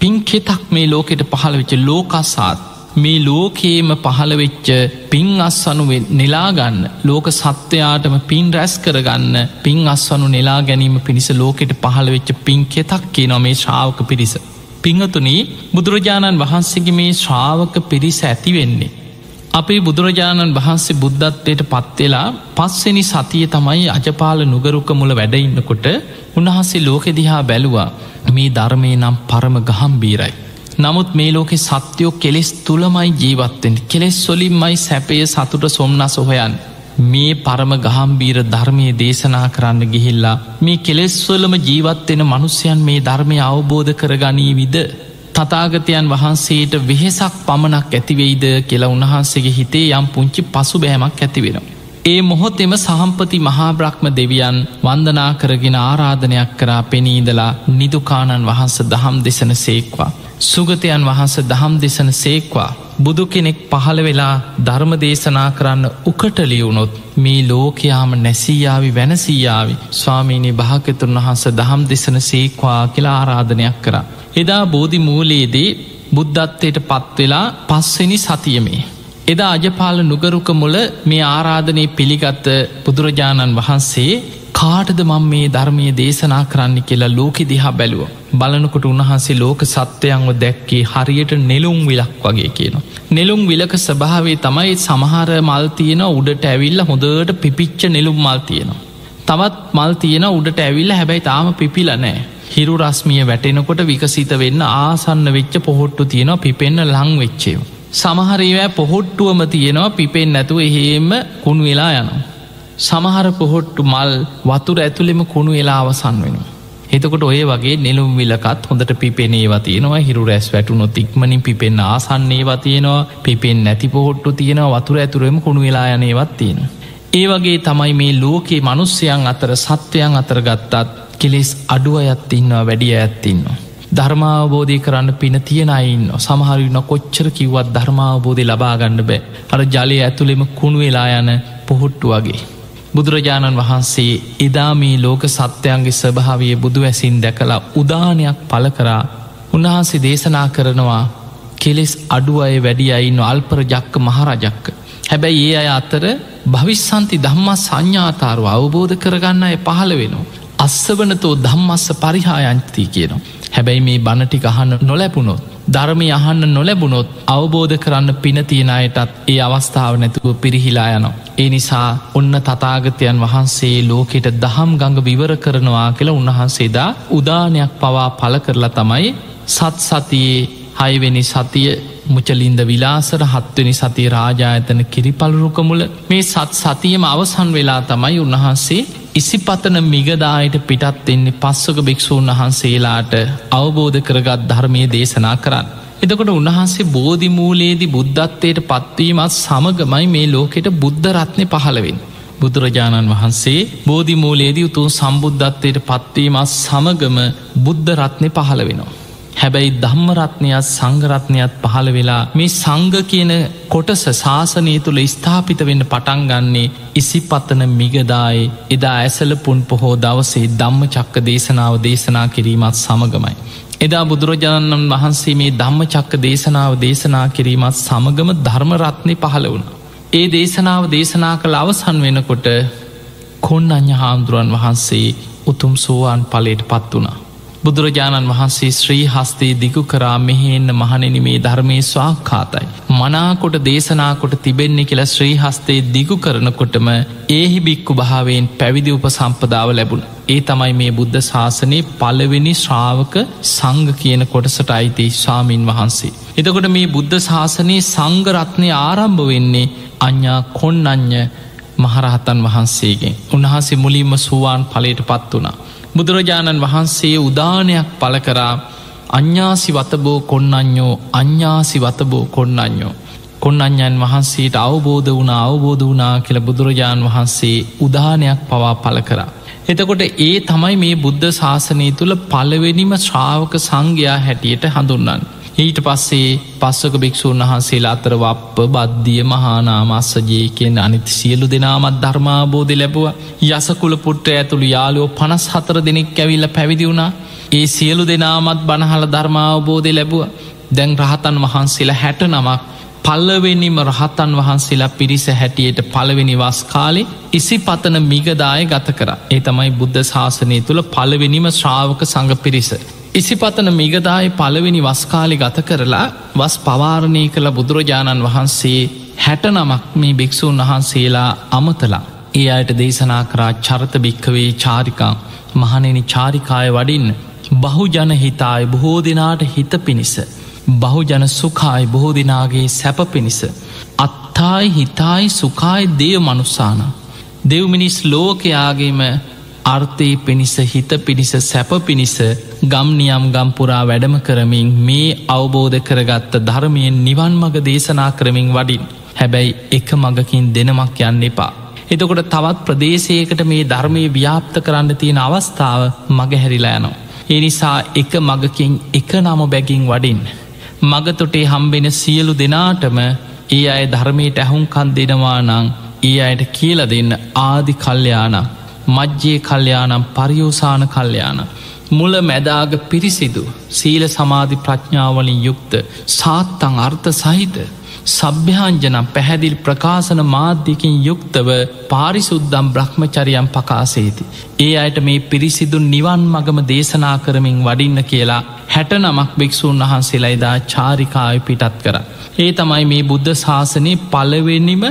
කෙත්තං පින්කෙතක් මේ ලෝකෙට පහළවෙච්ච ලෝකසාත් මේ ලෝකේම පහළවෙච්ච පින් අස්වනුවෙන් නෙලාගන්න ලෝක සත්වයාටම පින් රැස් කරගන්න පින් අස්වනු නෙලා ගැනීම පිණිස ලෝකෙට පහළවෙච්ච පින් කෙතක් කියනො මේ ශ්‍රාවක පිරිස. පිංහතුනී බුදුරජාණන් වහන්සේගේ මේ ශ්‍රාවක පිරිස ඇතිවෙන්නේ. අපේ බුදුරජාණන් වහන්සේ බුද්ධත්වයට පත්වෙලා පස්වෙනි සතිය තමයි අජපාල නුගරුක මුල වැඩඉන්නකොට උන්වහන්සේ ලෝකෙ දිහා බැලුවා. මේ ධර්මය නම් පරම ගහම්බීරයි. නමුත් මේ ලෝකෙ සත්‍යයෝ කෙලෙස් තුළමයි ජීවත්තෙන් කෙලෙස් සොලින්මයි සැපය සතුට සොම්න්න සොහයන් මේ පරම ගහම්බීර ධර්මය දේශනා කරන්න ගිහිල්ලා මේ කෙලෙස්වලම ජීවත්වෙන මනුස්්‍යයන් මේ ධර්මය අවබෝධ කරගනීවිද? තතාගතයන් වහන්සේට වෙහෙසක් පමණක් ඇතිවෙයිද කියලා උන්වහන්සේගේ හිතේ යම් පුංචි පසු බෑමක් ඇතිවෙනවා. ඒ මොහොතෙම සහම්පති මහාබ්‍රහ්ම දෙවියන් වන්දනා කරගෙන ආරාධනයක් කරා පෙනීදලා නිදුකානන් වහන්ස දහම් දෙසන සේක්වා. සුගතයන් වහන්ස දහම් දෙසන සේක්වා. බුදු කෙනෙක් පහළ වෙලා ධර්ම දේශනා කරන්න උකටලියවුණොත් මේ ලෝකයාම නැසීයාවි වැනසීයාවි ස්වාමීනි භාකතුන් වහන්ස දහම් දෙසන සේක්වා කියලා ආරාධනයක් කරා. එදා බෝධි මූලයේදී බුද්ධත්වයට පත්වෙලා පස්වෙනි සතියමේ. එදා අජපාල නුගරුක මුල මේ ආරාධනය පිළිගත්ත බුදුරජාණන් වහන්සේ කාටද මං මේ ධර්මය දේශනා කරන්න කියලා ලෝකෙ දිහා බැලුව. බලනකොට උන්වහන්සේ ලෝක සත්‍යයන්ව දැක්කේ හරියට නෙලුම් විලක් වගේ කියන. නෙලුම් විලක ස්භාවේ තමයි සමහර මල් තියෙන උඩට ඇවිල්ල හොඳට පිපිච්ච නෙලුම් මල් තියෙනවා. තවත් මල් තියෙන උඩට ඇවිල්ල හැබැයි තාම පිපිල නෑ. හිරු රස්මිය වැටෙනකොට විකසිත වෙන්න ආසන්න වෙච්ච පොහොට්ටු තියෙනවා පිපෙන්න්න ලං වෙච්චේව. සමහරේවෑ පොහොට්ටුවම තියෙනවා පිපෙන් නැතුව එහෙම කුණු වෙලා යනවා. සමහර පොහොට්ටු මල් වතුර ඇතුළෙම කුණු වෙලා අවසන් වෙනවා. එතකොට ඔය වගේ නෙළුම් විලකත් හොඳට පිපෙනේවා තියෙනවා හිරු රැස් වැටුනො තික්මනින් පිපෙන් ආසන්නේවා තියෙනවා පිපෙන් නැති පොහොට්ටු තියෙනවා වතුර ඇතුරෙම කුණු වෙලා යනේවත් තියෙන. ඒ වගේ තමයි මේ ලෝකයේ මනුස්්‍යයන් අතර සත්වයන් අතර ගත්තත් කෙලෙස් අඩුව අයත් ඉන්නවා වැඩිය ඇත්තින්නවා. ධර්මාවබෝධය කරන්න පින තියෙනයින්න සමහරන්න කොච්චර කිව්වත් ධර්මාවබෝධය ලබාගන්න බෑ අර ජලය ඇතුළෙම කුණු වෙලා යන පොහොට්ටු වගේ. බුදුරජාණන් වහන්සේ එදා මේ ලෝක සත්‍යයන්ගේ ස්වභාවය බුදු ඇසින් දැකලා උදානයක් පල කරා උන්වහන්සේ දේශනා කරනවා කෙලෙස් අඩු අය වැඩි අයින්න අල්පර ජක්ක මහරජක්ක. හැබැයි ඒ අය අතර භවිස්සන්ති ධම්මා සංඥාතාරුව අවබෝධ කරගන්න අය පහළ වෙනවා. අස්සවනතෝ ධම්මස්ස පරිහායන්ති කියනවා. හැබැයි මේ බණටි අහන්න නොලැබුණොත්. ධර්මය අහන්න නොලැබුණොත් අවබෝධ කරන්න පිනතියෙනයටත් ඒ අවස්ථාව නැතුව පිරිහිලා යනවා. ඒ නිසා ඔන්න තතාගතයන් වහන්සේ ලෝකෙට දහම් ගඟ විවර කරනවා කියලා උන්වහන්සේදා උදානයක් පවා පල කරලා තමයි සත් සතියේ හයවෙනි සතිය මුචලින්ද විලාසර හත්වනි සති රාජායතන කිරිපලරුකමුල මේ සත් සතියම අවසන් වෙලා තමයි උන්වහන්සේ ඉසිපතන මිගදායට පිටත් එන්නේ පස්සක භික්‍ෂූන් වහන්සේලාට අවබෝධ කරගත් ධර්මය දේශනා කරන්න. එදකොට උන්වහන්සේ බෝධිමූලයේදී බුද්ධත්වයට පත්වීමත් සමගමයි මේ ලෝකෙට බුද්ධ රත්නය පහළවෙන්. බුදුරජාණන් වහන්සේ බෝධිමූලයේදී උතුන් සම්බුද්ධත්වයට පත්වීමත් සමගම බුද්ධ රත්නය පහළ වෙනවා. හැබැයි ධම්මරත්නයත් සංගරත්නයත් පහළ වෙලා මේ සංග කියන කොටස ශාසනය තුළ ස්ථාපිත වෙන්න පටන්ගන්නේ ඉසිපත්තන මිගදායි එදා ඇසල පුන් පොහෝ දවසේ ධම්ම චක්ක දේශනාව දේශනා කිරීමත් සමගමයි. එදා බුදුරජාණන් වහන්සේ මේ ධම්ම චක්ක දේශනාව දේශනා කිරීමත් සමගම ධර්මරත්නය පහළ වුණ. ඒ දේශනාව දේශනා කළ අවසන් වෙනකොට කොන් අඥ හාමුදුරුවන් වහන්සේ උතුම් සෝවාන් පලට පත් වනා. බුදුරජාණන් වහන්සේ ශ්‍රී හස්තේ දිගු කරා මෙහෙන්න මහනෙන මේ ධර්මය ස්වාක්කාතයි. මනාකොට දේශනාකොට තිබෙන්නේ කියලා ශ්‍රී හස්තේ දිගු කරනකොටම ඒහි බික්කු භාවයෙන් පැවිදි උප සම්පදාව ලැබුණ. ඒ තමයි මේ බුද්ධ ශාසනයේ පලවෙනි ශ්‍රාවක සංග කියන කොටසට අයිති ස්වාමීන් වහන්සේ. එතකොට මේ බුද්ධ ශාසනයේ සංගරත්නය ආරම්භ වෙන්නේ අඥා කොන්නඥ මහරහතන් වහන්සේගෙන් උන්වහන්සේ මුලින්ම සුවාන් පලට පත් වනා. බුදුරජාණන් වහන්සේ උදානයක් පල කරා අඥ්ඥාසි වතබෝ කොන්නඥෝ අඥ්ඥාසි වතබෝ කොන්නඥෝ. කොන්නඥන් වහන්සේට අවබෝධ වුණ අවබෝධ වනා කියල බුදුරජාණන් වහන්සේ උදානයක් පවා පල කරා. එතකොට ඒ තමයි මේ බුද්ධ ශාසනය තුළ පලවෙනිම ශ්‍රාවක සංඝයා හැටියට හඳුන්නන්න. ඊට පස්සේ පස්සක භික්‍ෂූන් වහන්සේලා අතර වප්ප බද්ධිය මහානාමස්සජය කියෙන් අනිති සියලු දෙනාමත් ධර්මාබෝධ ලැබුව යසකුල පුට්ට ඇතුළු යාලෝ පනස් හතර දෙනෙක් ඇවිල්ල පැවිදි වුණා. ඒ සියලු දෙනාමත් බණහල ධර්මාවබෝධය ලැබුව. දැන් රහතන් වහන්සේලා හැට නමක් පල්ලවෙනිම රහතන් වහන්සේලා පිරිස හැටියට පළවෙනි වස් කාලේ ඉසි පතන මිගදාය ගත කර. ඒ තමයි බුද්ධ ශාසනය තුළ පළවෙනිම ශ්‍රාවක සඟ පිරිස. ඉසිපතන මිගදාය පළවෙනි වස්කාලි ගත කරලා වස් පවාරණය කළ බුදුරජාණන් වහන්සේ හැට නමක් මේ භික්‍ෂූන් වහන්සේලා අමතලා. ඒ අයට දේශනා කරා චරත භික්කවේ චාරිකා මහනෙනි චාරිකාය වඩින් බහුජන හිතායි බොහෝ දෙනාට හිත පිණිස. බහුජන සුකායි බොහෝ දෙනාගේ සැප පිණිස. අත්තායි හිතායි සුකායි දේව මනුස්සාන. දෙව්මිනිස් ලෝකයාගේම අර්ථය පිණිස හිත පිණිස සැප පිණිස ගම්නියම් ගම්පුරා වැඩම කරමින් මේ අවබෝධ කරගත්ත ධර්මයෙන් නිවන් මග දේශනා කරමින් වඩින් හැබැයි එක මගකින් දෙනමක් යන්න එපා. එතකොට තවත් ප්‍රදේශයකට මේ ධර්මය ව්‍යාප්ත කරන්න තියෙන අවස්ථාව මගහැරිලා යනවා. ඒ නිසා එක මගකින් එක නම බැගින් වඩින්. මගතොටේ හම්බෙන සියලු දෙනාටම ඒ අය ධර්මයට ඇහුන්කන් දෙනවා නං ඒ අයට කියල දෙන්න ආදි කල්්‍යයානම් මජ්්‍යයේ කල්්‍යයානම් පරියෝසාන කල්්‍යයාන. මුල මැදාග පිරිසිදු සීල සමාධි ප්‍රඥාවලින් යුක්ත සාත්තං අර්ථ සහිත සභ්‍යාංජනම් පැහැදිල් ප්‍රකාශන මාධ්‍යකින් යුක්තව පාරිසුද්දම් බ්‍රහ්මචරියම් පකාසේති. ඒ අයට මේ පිරිසිදු නිවන් මගම දේශනා කරමින් වඩින්න කියලා හැට නමක් භික්‍ෂූන් වහන්සේලායිදා චාරිකාය පිටත් කර. ඒ තමයි මේ බුද්ධ ශාසනය පලවෙනිම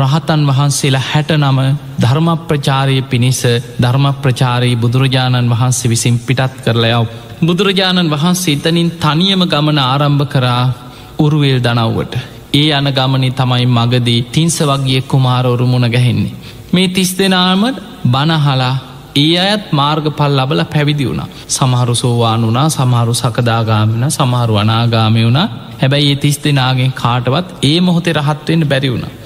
රහතන් වහන්සේලා හැට නම ධර්ම ප්‍රචාරය පිණිස ධර්ම ප්‍රචාරී බුදුරජාණන් වහන්සේ විසින් පිටත් කරලයව. බුදුරජාණන් වහන්සේ එතනින් තනියම ගමන ආරම්භ කරා උරුවේල් දනව්වට. ඒ යන ගමනි තමයි මගදී තිංස වගේ කුමාරවරු මුණ ගැහෙන්නේ. මේ තිස් දෙනාම බනහලා ඒ අයත් මාර්ග පල් ලබල පැවිදි වුණ සමහරු සෝවාන් වනා සමහරු සකදාගාමන සමහරු අනාගාමය වුණ හැබැයි ඒ තිස් දෙනාගෙන් කාටවත් ඒ මොහොතේ රහත්වෙන්න බැරි වුණ.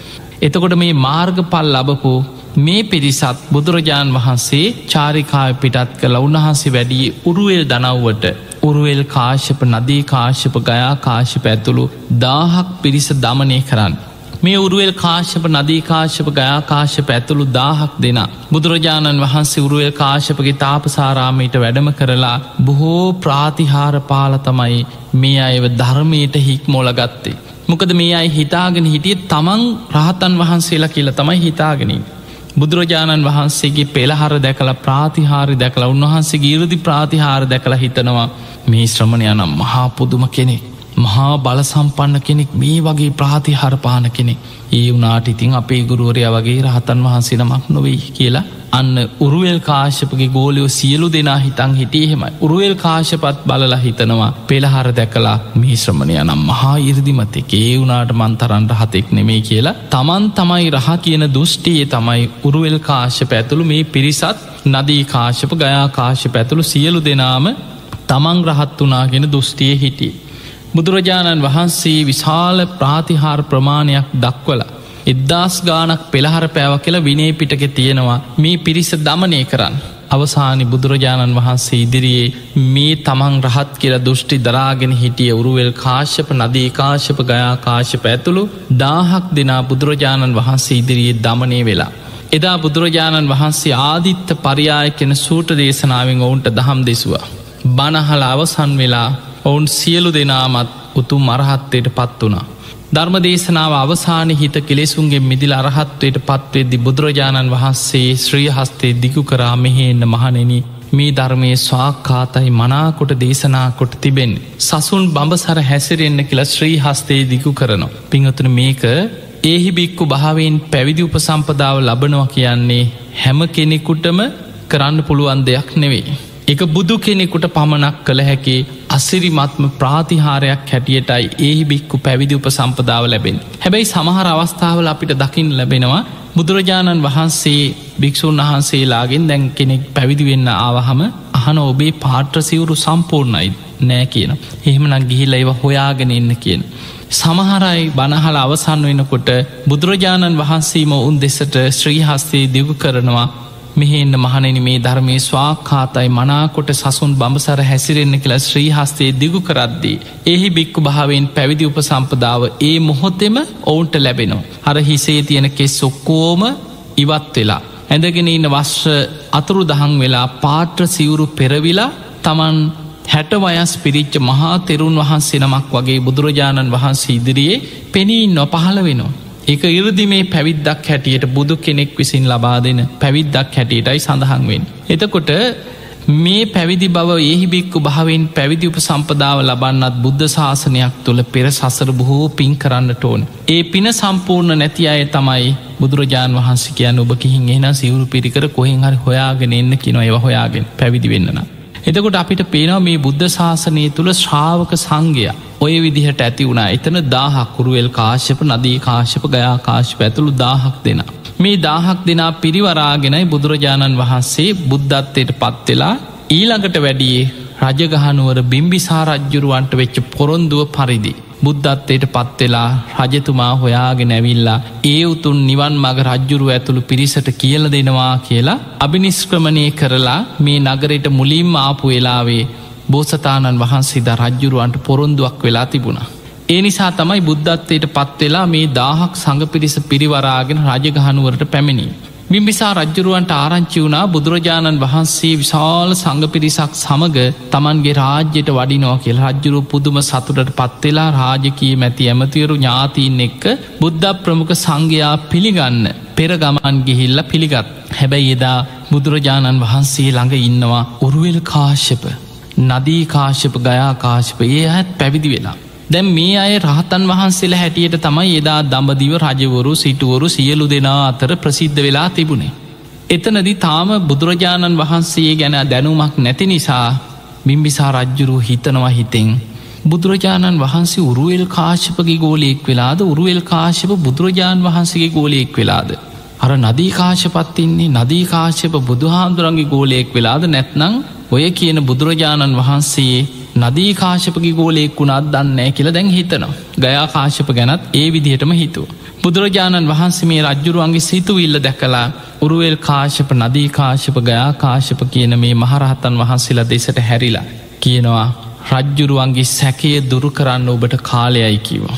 එතකොට මේ මාර්ගපල් ලබපු මේ පිරිසත් බුදුරජාණන් වහන්සේ චාරිකාය පිටත් කළ උන්වහන්සේ වැඩිය උරුවල් දනව්වට උරුවල් කාශ්‍යප නදී කාශ්‍යප ගයා කාශ්‍යප ඇතුළු දාහක් පිරිස දමනය කරන්න. මේ උරුවල් කාශ්‍යප නදී කාශ්‍යප ගයා කාශ්‍යප ඇතුළු දාහක් දෙෙන. බුදුරජාණන් වහන්සේ උරුවල් කාශ්‍යපගේ තාපසාරාමයට වැඩම කරලා බොහෝ ප්‍රාතිහාර පාල තමයි මේ අයව ධර්මයට හික්මෝල ගත්තේ. මොකද මේ අයි හිතාගෙන හිටිය තමන් රහතන් වහන්සේලා කියලා තමයි හිතාගෙනින්. බුදුරජාණන් වහන්සේගේ පෙළහර දැකලා ප්‍රාතිහාරි දැකලා උන්වහන්සේ ගීරදි ප්‍රාතිහාර දැකලා හිතනවා මේ ශ්‍රමණය නම් මහා පුදුම කෙනෙක්. මහා බල සම්පන්න කෙනෙක් මේ වගේ ප්‍රාතිහාරපාන කෙනෙක්. ඒ වනාට ඉතින් අපේ ගුරුවරය වගේ රහතන් වහන්සේ නමක් නොවෙයි කියලා. අන්න උරුවල් කාශපගේ ගෝලයෝ සියලු දෙනා හිතන් හිටියෙහෙමයි උරුවල් කාශපත් බලලා හිතනවා පෙළහර දැකලා මේ ශ්‍රමණය නම් මහා ඉරදිමතෙක් ඒ වුනාට මන්තරන්ට හතෙක් නෙමේ කියලා. තමන් තමයි රහ කියන දෘෂ්ටියේ තමයි උරුවල් කාශප ඇතුළු මේ පිරිසත් නදී කාශප ගයා කාශප ඇතුළු සියලු දෙනාම තමන් රහත් වනාගෙන දෘෂ්ටිය හිටිය. බුදුරජාණන් වහන්සේ විශාල ප්‍රාතිහාර ප්‍රමාණයක් දක්වලා එද්දාස් ගානක් පෙළහර පෑව කියලා විනේ පිටක තියෙනවා මේ පිරිස දමනය කරන්න. අවසානි බුදුරජාණන් වහන්සේ ඉදිරියේ මේ තමන් රහත් කියල දෘෂ්ටි දරාගෙන හිටිය උරුවල් කාශ්‍යප නදී කාශ්‍යප ගයා කාශ්‍යප ඇතුළු දාහක් දෙනා බුදුරජාණන් වහන්සේ ඉදිරියේ දමනය වෙලා. එදා බුදුරජාණන් වහන්සේ ආදිත්ත පරියාය කෙන සූට දේශනාවෙන් ඔවුන්ට දහම් දෙසවා. බනහල අවසන් වෙලා ඔවුන් සියලු දෙනාමත් උතුම් මරහත්තයට පත් වනා. ධර්ම දේශනාව අවසාන හිත කෙලෙසුන්ගේ මිදිල අරහත්වයට පත්වෙද්දි බුදුරජාණන් වහන්සේ ශ්‍රී හස්තේ දිගු කරා මෙහෙන්න මහනෙන මේ ධර්මය ස්වාක්කාතයි මනාකොට දේශනා කොට තිබෙන්. සසුන් බඹසර හැසිරෙන්න්න කියලා ශ්‍රී හස්තේ දිගු කරනවා. පිංහතුන මේක ඒහි බික්කු භාවෙන් පැවිදි උපසම්පදාව ලබනවා කියන්නේ හැම කෙනෙකුටම කරන්න පුළුවන් දෙයක් නෙවෙයි. එක බුදු කෙනෙකුට පමණක් කළ හැකි අසිරිමත්ම ප්‍රාතිහාරයක් හැටියටයි ඒහි බික්කු පැවිදි උප සම්පදාව ලැබෙන්. හැබැයි සමහර අවස්ථාවල අපිට දකිින් ලැබෙනවා බුදුරජාණන් වහන්සේ භික්‍ෂූන් වහන්සේලාගෙන් දැන් කෙනෙක් පැවිදි වෙන්න ආවහම අහන ඔබේ පාට්‍රසිවුරු සම්පූර්ණයි නෑ කියන. එහෙමනක් ගිහිල්ල ඒව හොයාගෙන එන්න කියන. සමහරයි බණහල අවසන් වෙනකොට බුදුරජාණන් වහන්සේම උන් දෙසට ශ්‍රීහස්තේ දිගු කරනවා මෙහෙන්න මහනෙන මේ ධර්මය ස්වාකාතයි මනාකොට සසුන් බඹසර හැසිරෙන්න්න කියලා ශ්‍රීහස්තේ දිගු කරද්දී. එහි බික්කු භාවෙන් පැවිදි උප සම්පදාව ඒ මොහොතෙම ඔවුන්ට ලැබෙනවා. අර හිසේ තියෙන කෙස් ඔක්කෝම ඉවත් වෙලා. ඇඳගෙන ඉන්න වශ්්‍ර අතුරු දහං වෙලා පාට්‍ර සිවුරු පෙරවිලා තමන් හැට වයස් පිරිච්ච මහා තෙරුන් වහන්සේ නමක් වගේ බුදුරජාණන් වහන්සේ ඉදිරියේ පෙනී නොපහළ වෙනවා. එක ඉරදි මේ පැවිද්දක් හැටියට බුදු කෙනෙක් විසින් ලබා දෙන පැවිද්දක් හැටියටයි සඳහන්වෙන්. එතකොට මේ පැවිදි බව ඒහිබික්කු භාවෙන් පැවිදි උප සම්පදාව ලබන්නත් බුද්ධ ශාසනයක් තුළ පෙර සසර බොහෝ පින් කරන්නට ඕන. ඒ පින සම්පූර්ණ නැති අය තමයි බුදුරජාණන් වහන්සේ කියන්න ඔබ කිහින් එෙන සිවරු පිරිකර කොහෙන් හරි හොයාගෙන එන්න කිනො ඒව හොයාගෙන පැවිදි වෙන්නන. එතකොට අපිට පේනවා මේ බුද්ධ ශාසනය තුළ ශ්‍රාවක සංගය ඔය විදිහට ඇති වුණා එතන දාහක්කුරුවල් කාශ්‍යප නදී කාශ්‍යප ගයා කාශ්ප ඇතුළු දාහක් දෙෙන. මේ දාහක් දෙනා පිරිවරාගෙනයි බුදුරජාණන් වහන්සේ බුද්ධත්වයට පත්වෙලා ඊළඟට වැඩියේ රජගහනුවර බිම්බිසාරජ්ජුරුවන්ට වෙච්ච පොරොන්දුව පරිදි. බුද්ධත්වයට පත්වෙලා රජතුමා හොයාගෙන ඇවිල්ලා ඒ උතුන් නිවන් මග රජ්ජුරු ඇතුළු පිරිසට කියල දෙනවා කියලා අභිනිස්ක්‍රමණය කරලා මේ නගරයට මුලින්ම ආපු වෙලාවේ බෝසතාණන් වහන්සේද රජ්ජුරුවන්ට පොරොන්දුවක් වෙලා තිබුණා. ඒ නිසා තමයි බුද්ධත්වයට පත්වෙලා මේ දාහක් සඟ පිරිස පිරිවරාගෙන රජගහනුවරට පැමිණි. බිම්බිසා රජ්ජුරුවන්ට ආරංචි වුණා බුදුරජාණන් වහන්සේ විශාල සඟ පිරිසක් සමඟ තමන්ගේ රාජ්‍යයට වඩිනෝ කියල් රජ්ජුරු පුදුම සතුටට පත්වෙලා රාජකී මැති ඇමතිවරු ඥාතීන් එක්ක බුද්ධ ප්‍රමුඛ සංඝයා පිළිගන්න පෙර ගමන් ගිහිල්ල පිළිගත්. හැබැයි එදා බුදුරජාණන් වහන්සේ ළඟ ඉන්නවා උරුවල් කාශ්‍යප නදී කාශ්‍යප ගයා කාශ්ප ඒ ඇත් පැවිදි වෙලා. දැම් මේ අය රහතන් වහන්සේලා හැටියට තමයි එදා දඹදිව රජවරු සිටුවරු සියලු දෙනා අතර ප්‍රසිද්ධ වෙලා තිබුණේ. එතනදි තාම බුදුරජාණන් වහන්සේ ගැන දැනුමක් නැති නිසා බිම්බිසා රජ්ජුරු හිතනවා හිතෙන්. බුදුරජාණන් වහන්සේ උරුවල් කාශපගේ ගෝලයෙක් වෙලාද උරුවල් කාශප බුදුරජාණන් වහන්සේගේ ගෝලයෙක් වෙලාද. අර නදී කාශපත්තින්නේ නදී කාශප බුදුහාන්දුරන්ගේ ගෝලයෙක් වෙලාද නැත්නං ඔය කියන බුදුරජාණන් වහන්සේ නදී කාශපකි ගෝලෙක් වුණත් දන්නෑ කියල දැන් හිතනවා. ගයා කාශප ගැනත් ඒ විදිහටම හිතුව. බුදුරජාණන් වහන්සේ මේ රජ්ජුරුවන්ගේ සිතුවිල්ල දැකලා උරුවල් කාශප නදී කාශප ගයා කාශප කියන මේ මහරහතන් වහන්සේලා දෙසට හැරිලා. කියනවා රජ්ජුරුවන්ගේ සැකය දුරු කරන්න ඔබට කාලයයි කිවෝ.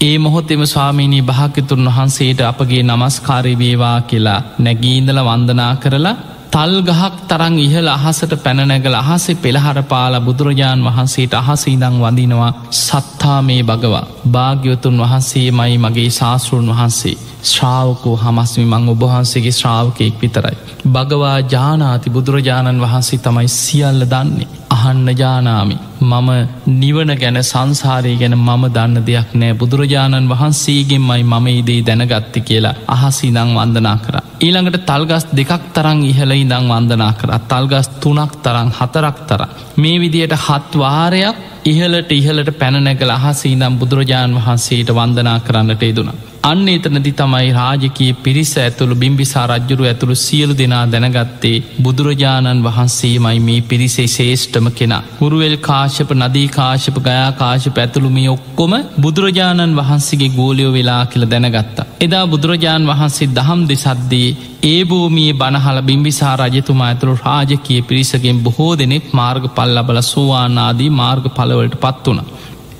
ඒ මොහොතෙම ස්වාමීණී භාකතුන් වහන්සේට අපගේ නමස්කාරය වේවා කියලා නැගීඳල වන්දනා කරලා තල් ගහක් තරං ඉහල අහසට පැනනැගල අහසේ පෙළහර පාල බුදුරජාණන් වහන්සේට අහසීදං වඳනවා සත්තා මේ භගවා භාග්‍යවතුන් වහන්සේ මයි මගේ ශාස්තෘන් වහන්සේ ශ්‍රාවකෝ හමස්මි මං ඔබහන්සේගේ ශ්‍රාවකයෙක් විතරයි. භගවා ජානාති බුදුරජාණන් වහන්සේ තමයි සියල්ල දන්නේ. අහන්න ජානාමි මම නිවන ගැන සංසාරය ගැන මම දන්න දෙයක් නෑ බුදුරජාණන් වහන්සේගෙන්මයි මම ඉදේ දැනගත්ති කියලා අහසි දං වන්දනා කර. ඊළඟට තල්ගස් දෙකක් තරං ඉහල ඉදං වන්දනා කර තල්ගස් තුනක් තරං හතරක් තර. මේ විදියට හත්වාරයක් ඉහලට ඉහලට පැනනැකල අහසීනම් බුදුරජාණන් වහන්සේට වන්දනා කරන්නට යෙදුනා. අන්න එතනදි තමයි රාජකයේ පිරිස ඇතුළු බිම්බිසා රජ්ජුරු ඇතුළු සියලු දෙනා දැනගත්තේ බුදුරජාණන් වහන්සේමයි මේ පිරිසේ ශේෂ්ඨම කෙනා. හුරුවල් කාශප නදී කාශප ගයා කාශප ඇතුළුමිය ඔක්කොම බුදුරජාණන් වහන්සේගේ ගෝලියෝ වෙලා කියල දැනගත්තා. එදා බුදුරජාණන් වහන්සේ දහම් දෙසද්දී ඒ භූමියේ බණහල බිම්බිසා රජතුමා ඇතුළු රාජකය පිරිසගෙන් බොහෝ දෙනෙක් මාර්ග පල්ලබල සෝවානාදී මාර්ග පලවලට පත් වුණ.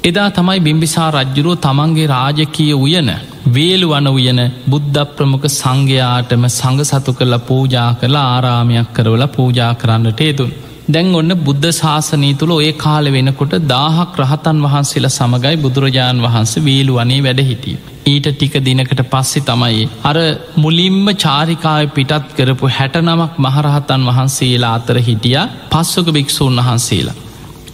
එදා තමයි බිම්බිසා රජ්ජුරුව තමන්ගේ රාජකය උයන වේලු වන උයන බුද්ධ ප්‍රමුඛ සංඝයාටම සඟ සතු කළ පූජා කළ ආරාමයක් කරවල පූජා කරන්නට ඒතුන්. දැන් ඔන්න බුද්ධ ශාසනය තුළ ඔය කාල වෙනකොට දාහක් රහතන් වහන්සේලා සමගයි බුදුරජාණන් වහන්සේ වේලු වනේ වැඩ හිටිය. ඊට ටික දිනකට පස්සෙ තමයි. අර මුලින්ම චාරිකාය පිටත් කරපු හැට නමක් මහරහතන් වහන්සේලා අතර හිටිය පස්සක භික්‍ෂූන් වහන්සේලා.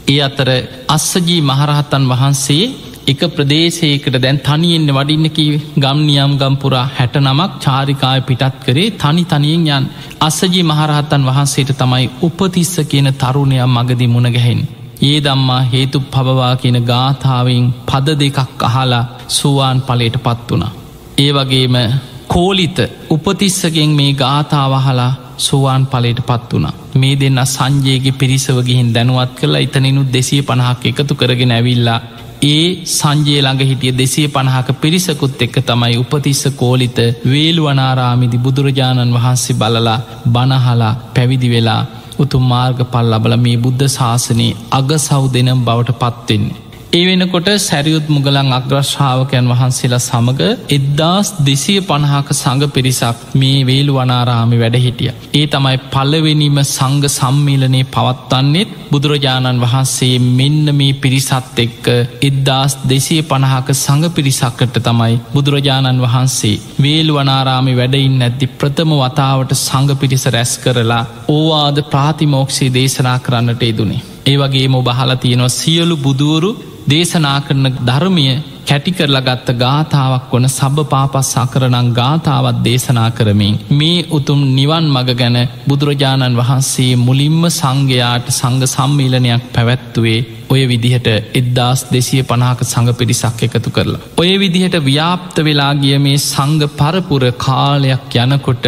ඒ අතර අස්සජී මහරහතන් වහන්සේ එක ප්‍රදේශයකට දැන් තනියෙන්න්න වඩින්නකි ගම්නියම් ගම්පුරා හැට නමක් චාරිකාය පිටත් කරේ තනි තනියෙන් යන් අස්සජී මහරහත්තන් වහන්සේට තමයි උපතිස්ස කියන තරුණයක් මගදි මුණගැහෙන්. ඒ දම්මා හේතු පබවා කියන ගාථාවෙන් පද දෙකක් අහලා සුවාන් පලට පත් වුණා. ඒ වගේම කෝලිත උපතිස්සගෙන් මේ ගාථාවහලා සුවාන් පලට පත් වුණ මේ දෙන්න සංජයගේ පිරිසව ගිහින් දැනුවත් කරලා ඉතනිනුත් දෙසිය පණහක් එකතු කරගෙන ඇවිල්ලා ඒ සංජය ළඟ හිටිය දෙසේ පණහක පිරිසකුත් එක්ක තමයි උපතිස්ස කෝලිත වේළුවනාරාමිදි බුදුරජාණන් වහන්සේ බලලා බණහලා පැවිදි වෙලා උතුම් මාර්ග පල් ලබල මේ බුද්ධ ශාසනයේ අග සෞ දෙනම් බවට පත්වෙන්නේ. ඒ වෙනකොට සැරියුත් මුගලන් අග්‍රශ්ාවකයන් වහන්සේලා සමඟ එද්දාස් දෙසිය පණහාක සඟ පිරිසක් මේ වේලු වනාරාමි වැඩ හිටිය. ඒ තමයි පල්ලවෙනිම සංග සම්මිලනේ පවත්වන්නෙත් බුදුරජාණන් වහන්සේ මෙන්න මේ පිරිසත් එක්ක එද්දාස් දෙසිය පණහාක සඟ පිරිසක්කට තමයි බුදුරජාණන් වහන්සේ වේලු වනාරාමි වැඩයින් ඇද්දි ප්‍රථම වතාවට සඟ පිරිස රැස් කරලා ඕවාද ප්‍රාතිමෝක්ෂයේ දේශනා කරන්නට යෙදුනේ. ඒ වගේ මො බහලා තියෙනවා සියලු බුදුවරු දේශනා කරන ධර්මය කැටි කරලා ගත්ත ගාථාවක් වන සබ පාපස් සකරනං ගාථාවත් දේශනා කරමින් මේ උතුම් නිවන් මග ගැන බුදුරජාණන් වහන්සේ මුලින්ම සංඝයාට සංඝ සම්මීලනයක් පැවැත්තුවේ ඔය විදිහට එද්දාස් දෙසිය පනාක සඟ පිරිසක් එකතු කරලා. ඔය විදිහට ව්‍යාප්ත වෙලා ගිය මේ සංඝ පරපුර කාලයක් යනකොට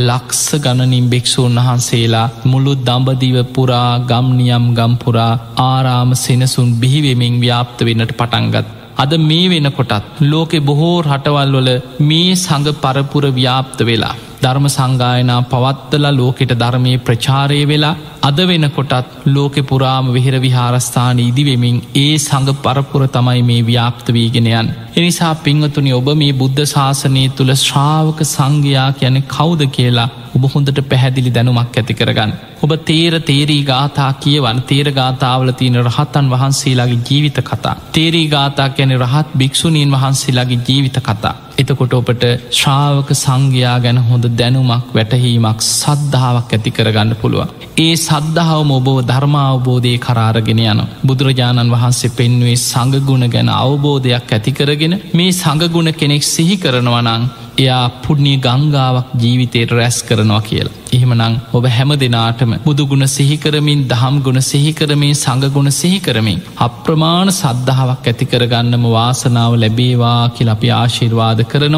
ලක්ස ගණනින් භික්‍ෂූන් වහන්සේලා මුළු දඹදිව පුරා ගම්නියම් ගම්පුරා ආරාම සෙනසුන් බිහිවෙමින් ව්‍යාප්ත වෙනට පටන්ගත්. අද මේ වෙනකොටත් ලෝකෙ බොහෝ රටවල්වල මේ සඟ පරපුර ව්‍යාප්ත වෙලා. ධර්ම සංගායනා පවත්තලා ලෝකෙට ධර්මය ප්‍රචාරය වෙලා අද වෙනකොටත් ලෝකෙ පුරාම විහිර විහාරස්ථාන ඉදිවෙමින් ඒ සඟ පරපුර තමයි මේ ව්‍යාප්ත වීගෙනයන්. එනිසා පිංවතුනි ඔබ මේ බුද්ධ ශාසනය තුළ ශ්‍රාවක සංඝයා කියන කෞුද කියලා ඔබ හොඳට පැහැදිලි දැනුමක් ඇති කරගන්න. ඔබ තේර තේරී ගාථා කියවන් තේර ගාථාවල තියෙන රහතන් වහන්සේලාගේ ජීවිත කතා. තේරී ගාථා ගැන රහත් භික්‍ෂුණීන් වහන්සේලාගේ ජීවිත කතා. එතකොට ඔපට ශ්‍රාවක සංඝයා ගැන හොඳ දැනුමක් වැටහීමක් සද්ධාවක් ඇති කරගන්න පුළුවන්. ඒ සද්ධාවම ඔබෝ ධර්මාවබෝධය කරාරගෙන යන බුදුරජාණන් වහන්සේ පෙන්වේ සඟගුණ ගැන අවබෝධයක් ඇතිකරගෙන මේ සඟගුණ කෙනෙක් සිහි කරනවනං එයා පුුණ්්‍ය ගංගාවක් ජීවිතයට රැස් කරනවා කියලා. එහෙමනං ඔබ හැම දෙනාටම බුදුගුණ සිහිකරමින් දහම් ගුණ සිහිකරමින් සඟගුණ සිහිකරමින් අප්‍රමාණ සද්ධාවක් ඇතිකරගන්නම වාසනාව ලැබේවා කියල අපි ආශිර්වාද කරනවා